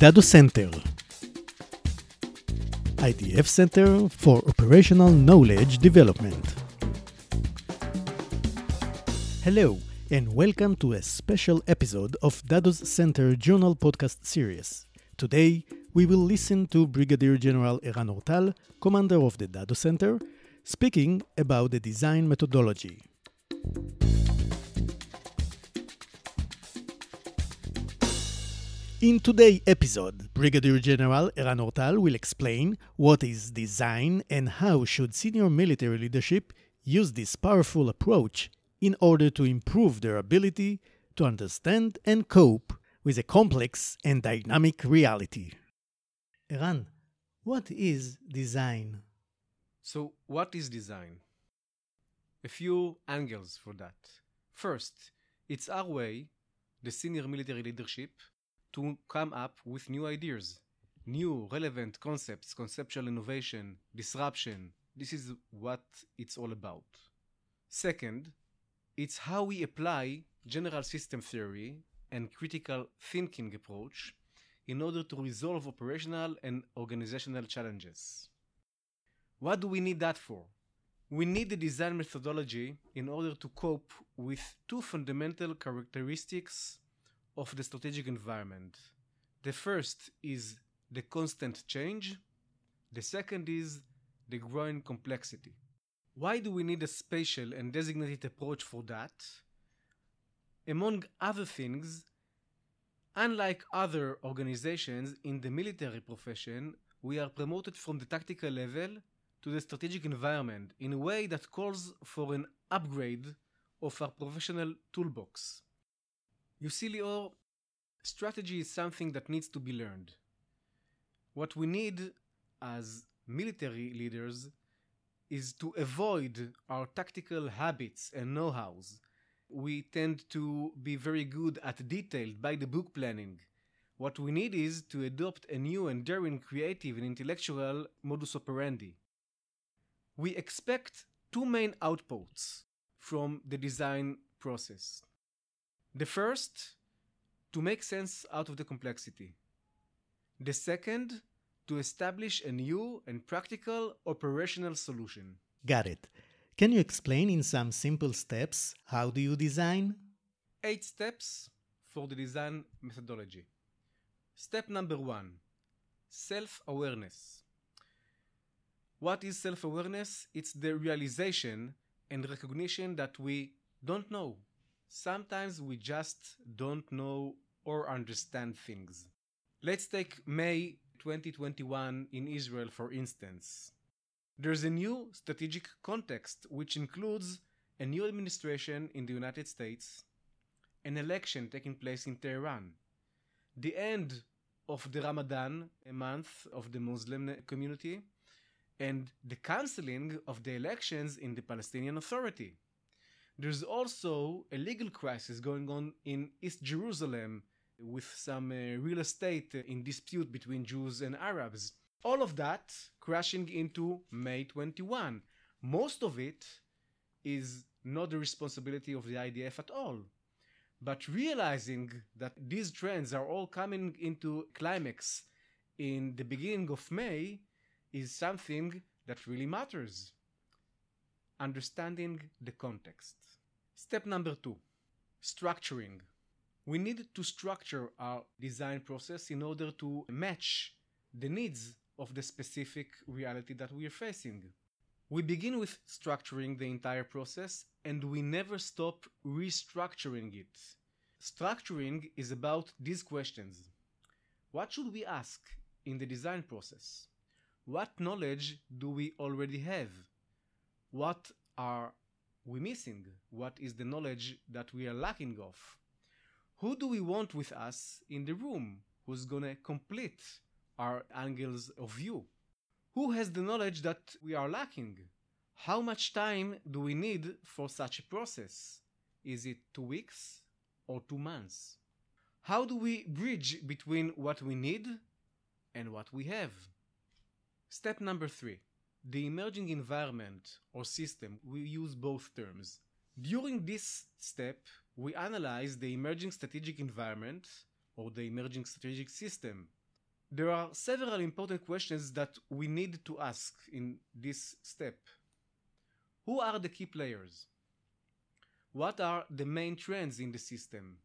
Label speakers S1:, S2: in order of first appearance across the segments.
S1: Dado Center. IDF Center for Operational Knowledge Development. Hello, and welcome to a special episode of Dado's Center Journal podcast series. Today, we will listen to Brigadier General Eran Ortal, commander of the Dado Center, speaking about the design methodology. In today's episode, Brigadier General Eran Ortal will explain what is design and how should senior military leadership use this powerful approach in order to improve their ability to understand and cope with a complex and dynamic reality. Eran, what is design?
S2: So, what is design? A few angles for that. First, it's our way, the senior military leadership, to come up with new ideas, new relevant concepts, conceptual innovation, disruption. This is what it's all about. Second, it's how we apply general system theory and critical thinking approach in order to resolve operational and organizational challenges. What do we need that for? We need the design methodology in order to cope with two fundamental characteristics of the strategic environment. The first is the constant change, the second is the growing complexity. Why do we need a spatial and designated approach for that? Among other things, unlike other organizations in the military profession, we are promoted from the tactical level to the strategic environment in a way that calls for an upgrade of our professional toolbox. You see, Lior, strategy is something that needs to be learned. What we need as military leaders is to avoid our tactical habits and know hows. We tend to be very good at detailed by the book planning. What we need is to adopt a new and daring creative and intellectual modus operandi. We expect two main outputs from the design process. The first, to make sense out of the complexity. The second, to establish a new and practical operational solution.
S1: Got it. Can you explain in some simple steps how do you design?
S2: Eight steps for the design methodology. Step number one self awareness. What is self awareness? It's the realization and recognition that we don't know sometimes we just don't know or understand things. Let's take May 2021 in Israel, for instance. There's a new strategic context which includes a new administration in the United States, an election taking place in Tehran, the end of the Ramadan, a month of the Muslim community, and the canceling of the elections in the Palestinian Authority. There's also a legal crisis going on in East Jerusalem with some uh, real estate in dispute between Jews and Arabs. All of that crashing into May 21. Most of it is not the responsibility of the IDF at all. But realizing that these trends are all coming into climax in the beginning of May is something that really matters. Understanding the context. Step number two structuring. We need to structure our design process in order to match the needs of the specific reality that we are facing. We begin with structuring the entire process and we never stop restructuring it. Structuring is about these questions What should we ask in the design process? What knowledge do we already have? What are we missing? What is the knowledge that we are lacking of? Who do we want with us in the room who's gonna complete our angles of view? Who has the knowledge that we are lacking? How much time do we need for such a process? Is it two weeks or two months? How do we bridge between what we need and what we have? Step number three the emerging environment or system, we use both terms. During this step, we analyze the emerging strategic environment or the emerging strategic system. There are several important questions that we need to ask in this step. Who are the key players? What are the main trends in the system?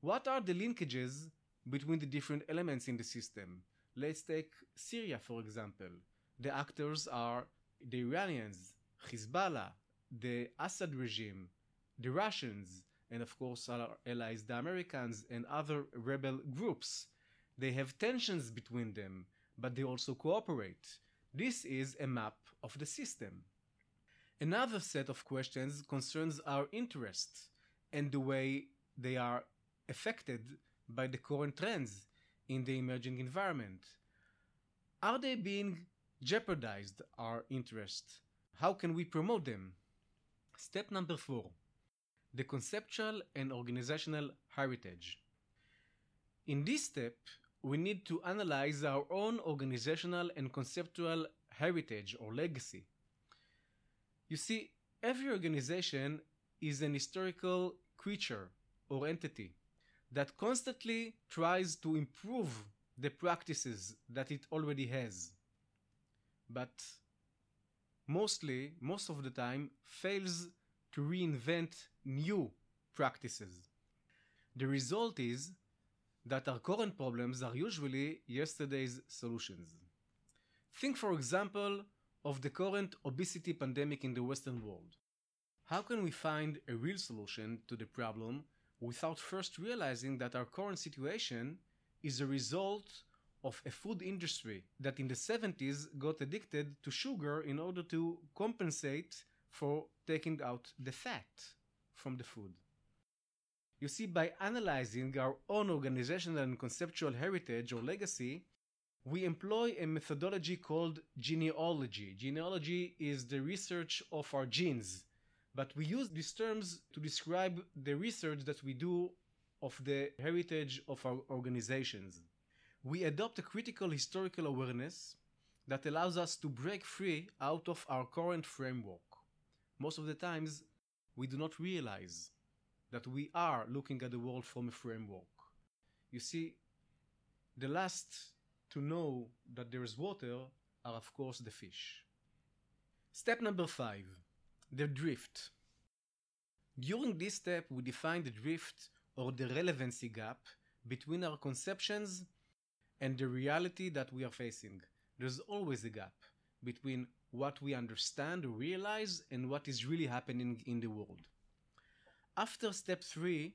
S2: What are the linkages between the different elements in the system? Let's take Syria, for example. The actors are the Iranians, Hezbollah, the Assad regime, the Russians, and of course our allies, the Americans, and other rebel groups. They have tensions between them, but they also cooperate. This is a map of the system. Another set of questions concerns our interests and the way they are affected by the current trends in the emerging environment. Are they being jeopardized, our interest. How can we promote them? Step number four the conceptual and organizational heritage. In this step, we need to analyze our own organizational and conceptual heritage or legacy. You see, every organization is an historical creature or entity that constantly tries to improve the practices that it already has. But mostly, most of the time, fails to reinvent new practices. The result is that our current problems are usually yesterday's solutions. Think, for example, of the current obesity pandemic in the Western world. How can we find a real solution to the problem without first realizing that our current situation is a result of a food industry that in the 70s got addicted to sugar in order to compensate for taking out the fat from the food. You see, by analyzing our own organizational and conceptual heritage or legacy, we employ a methodology called genealogy. Genealogy is the research of our genes, but we use these terms to describe the research that we do of the heritage of our organizations. We adopt a critical historical awareness that allows us to break free out of our current framework. Most of the times, we do not realize that we are looking at the world from a framework. You see, the last to know that there is water are, of course, the fish. Step number five the drift. During this step, we define the drift or the relevancy gap between our conceptions and the reality that we are facing. There's always a gap between what we understand realize and what is really happening in the world. After step 3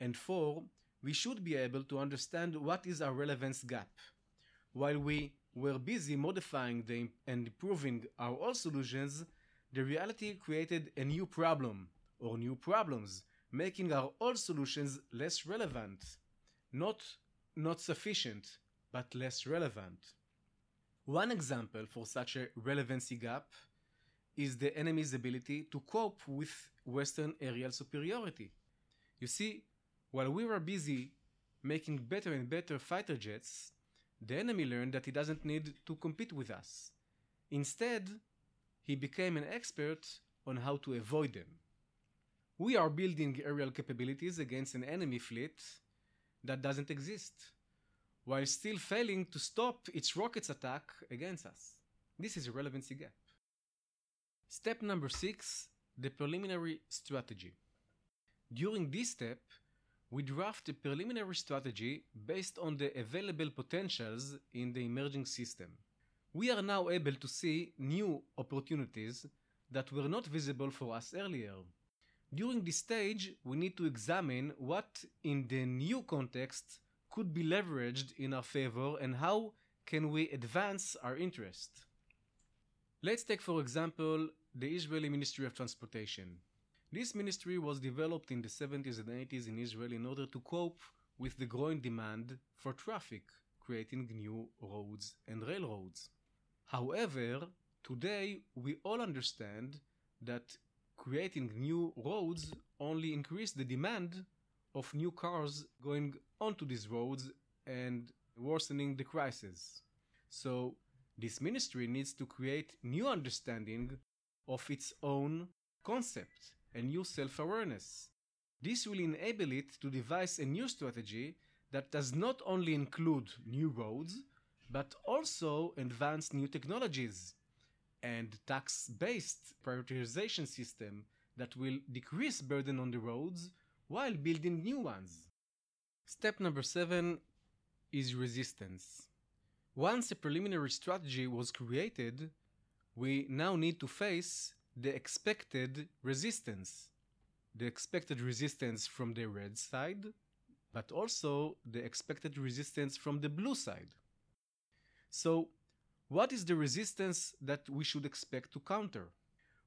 S2: and 4, we should be able to understand what is our relevance gap. While we were busy modifying the, and improving our old solutions, the reality created a new problem or new problems, making our old solutions less relevant. Not not sufficient, but less relevant. One example for such a relevancy gap is the enemy's ability to cope with Western aerial superiority. You see, while we were busy making better and better fighter jets, the enemy learned that he doesn't need to compete with us. Instead, he became an expert on how to avoid them. We are building aerial capabilities against an enemy fleet that doesn't exist, while still failing to stop its rockets attack against us. This is a relevancy gap. Step number six the preliminary strategy. During this step, we draft a preliminary strategy based on the available potentials in the emerging system. We are now able to see new opportunities that were not visible for us earlier. During this stage, we need to examine what in the new context could be leveraged in our favor and how can we advance our interest. Let's take for example the Israeli Ministry of Transportation. This ministry was developed in the 70s and 80s in Israel in order to cope with the growing demand for traffic, creating new roads and railroads. However, today we all understand that creating new roads only increase the demand of new cars going onto these roads and worsening the crisis. So this ministry needs to create new understanding of its own concept a new self awareness. This will enable it to devise a new strategy that does not only include new roads, but also advance new technologies and tax-based prioritization system that will decrease burden on the roads while building new ones. Step number seven is resistance. Once a preliminary strategy was created, we now need to face the expected resistance. The expected resistance from the red side, but also the expected resistance from the blue side. So, what is the resistance that we should expect to counter?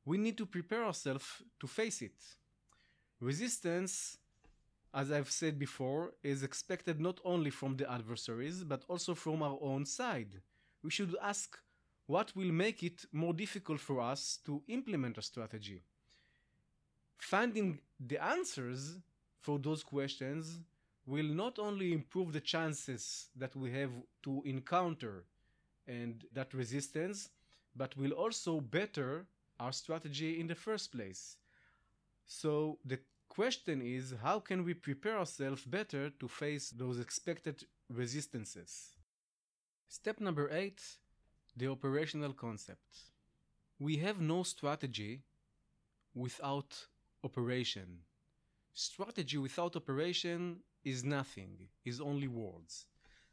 S2: We need to prepare ourselves to face it. Resistance, as I've said before, is expected not only from the adversaries, but also from our own side. We should ask what will make it more difficult for us to implement a strategy. Finding the answers for those questions will not only improve the chances that we have to encounter and that resistance, but will also better our strategy in the first place. So the question is how can we prepare ourselves better to face those expected resistances? Step number eight the operational concept. We have no strategy without operation. Strategy without operation is nothing, is only words.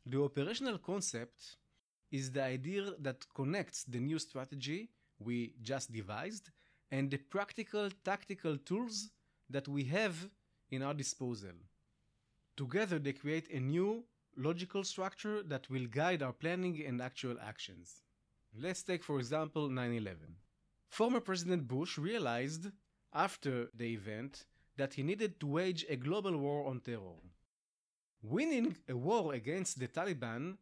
S2: The operational concept is the idea that connects the new strategy we just devised and the practical tactical tools that we have in our disposal. Together, they create a new logical structure that will guide our planning and actual actions. Let's take, for example, 9 11. Former President Bush realized after the event that he needed to wage a global war on terror. Winning a war against the Taliban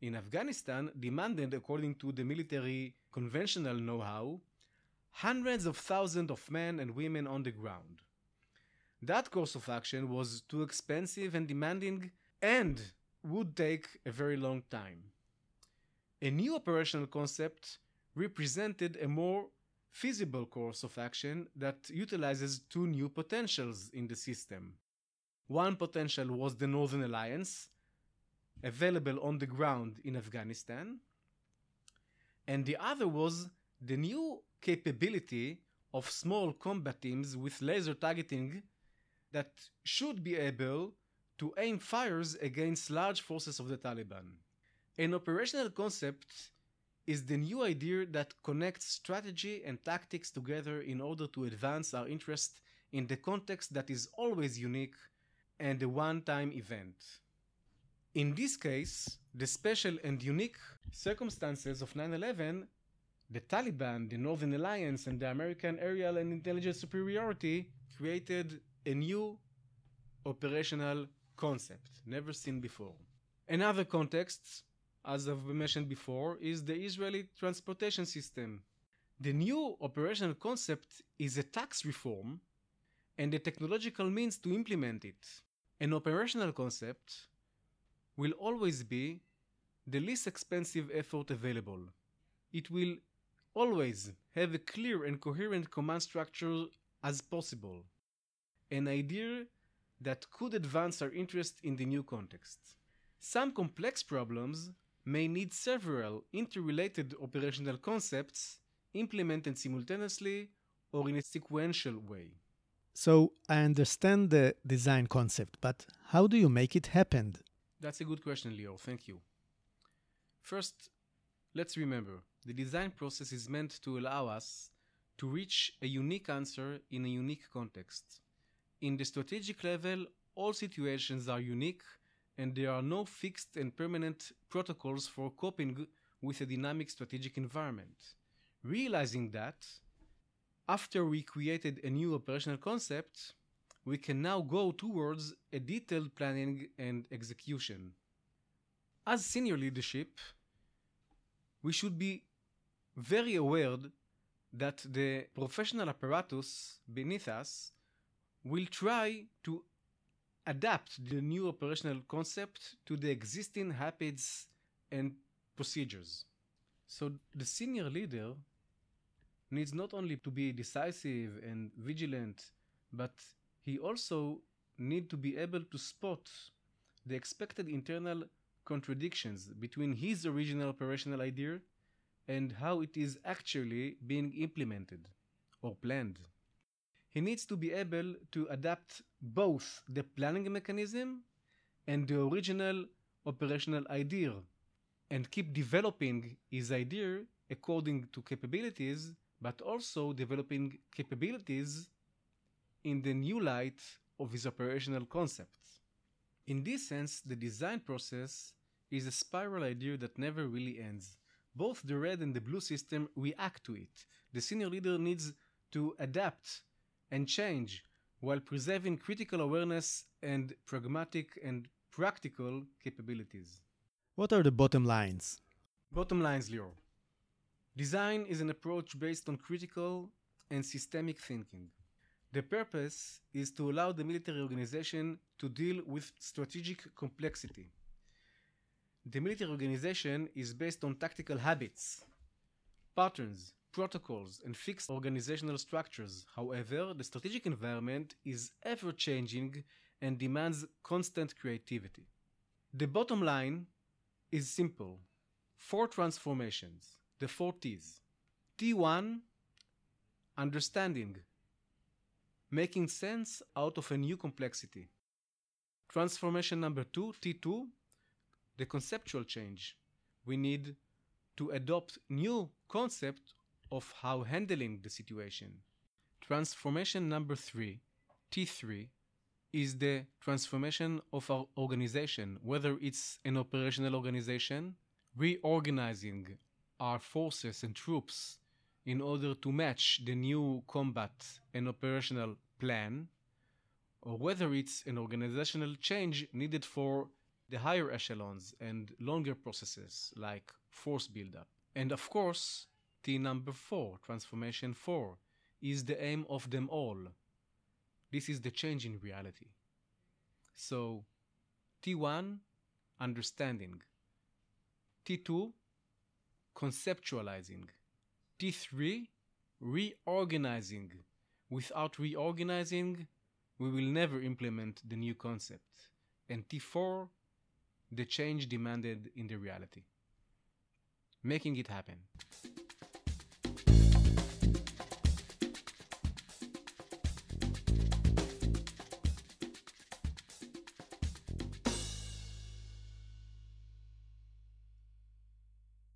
S2: in Afghanistan demanded, according to the military conventional know how, hundreds of thousands of men and women on the ground. That course of action was too expensive and demanding and would take a very long time. A new operational concept represented a more feasible course of action that utilizes two new potentials in the system. One potential was the Northern Alliance, available on the ground in Afghanistan, and the other was the new capability of small combat teams with laser targeting that should be able to aim fires against large forces of the Taliban. An operational concept is the new idea that connects strategy and tactics together in order to advance our interest in the context that is always unique and a one time event. In this case, the special and unique circumstances of 9 11, the Taliban, the Northern Alliance, and the American aerial and intelligence superiority created a new operational concept, never seen before. Another context as I've mentioned before, is the Israeli transportation system. The new operational concept is a tax reform and the technological means to implement it. An operational concept will always be the least expensive effort available. It will always have a clear and coherent command structure as possible. An idea that could advance our interest in the new context. Some complex problems may need several interrelated operational concepts implemented simultaneously or in a sequential way.
S1: So I understand the design concept, but how do you make it happen?
S2: That's a good question, Leo. Thank you. First, let's remember the design process is meant to allow us to reach a unique answer in a unique context. In the strategic level, all situations are unique and there are no fixed and permanent protocols for coping with a dynamic strategic environment. Realizing that, after we created a new operational concept, we can now go towards a detailed planning and execution. As senior leadership, we should be very aware that the professional apparatus beneath us will try to adapt the new operational concept to the existing habits and procedures. So the senior leader needs not only to be decisive and vigilant, but he also need to be able to spot the expected internal contradictions between his original operational idea and how it is actually being implemented or planned. He needs to be able to adapt both the planning mechanism and the original operational idea and keep developing his idea according to capabilities, but also developing capabilities in the new light of his operational concepts. In this sense, the design process is a spiral idea that never really ends. Both the red and the blue system react to it. The senior leader needs to adapt and change while preserving critical awareness and pragmatic and practical capabilities.
S1: What are the bottom lines?
S2: Bottom lines, Leo. Design is an approach based on critical and systemic thinking. The purpose is to allow the military organization to deal with strategic complexity. The military organization is based on tactical habits, patterns, protocols, and fixed organizational structures. However, the strategic environment is ever changing and demands constant creativity. The bottom line is simple four transformations, the four T's. T1 understanding, making sense out of a new complexity. Transformation number two, T2, the conceptual change. We need to adopt new concept of how handling the situation. Transformation number three, T3, is the transformation of our organization, whether it's an operational organization, reorganizing our forces and troops in order to match the new combat and operational plan, or whether it's an organizational change needed for the higher echelons and longer processes like force buildup. And of course, T number four, transformation four, is the aim of them all. This is the change in reality. So, T1, understanding. T2, conceptualizing. T3, reorganizing. Without reorganizing, we will never implement the new concept. And T4, the change demanded in the reality. Making it happen.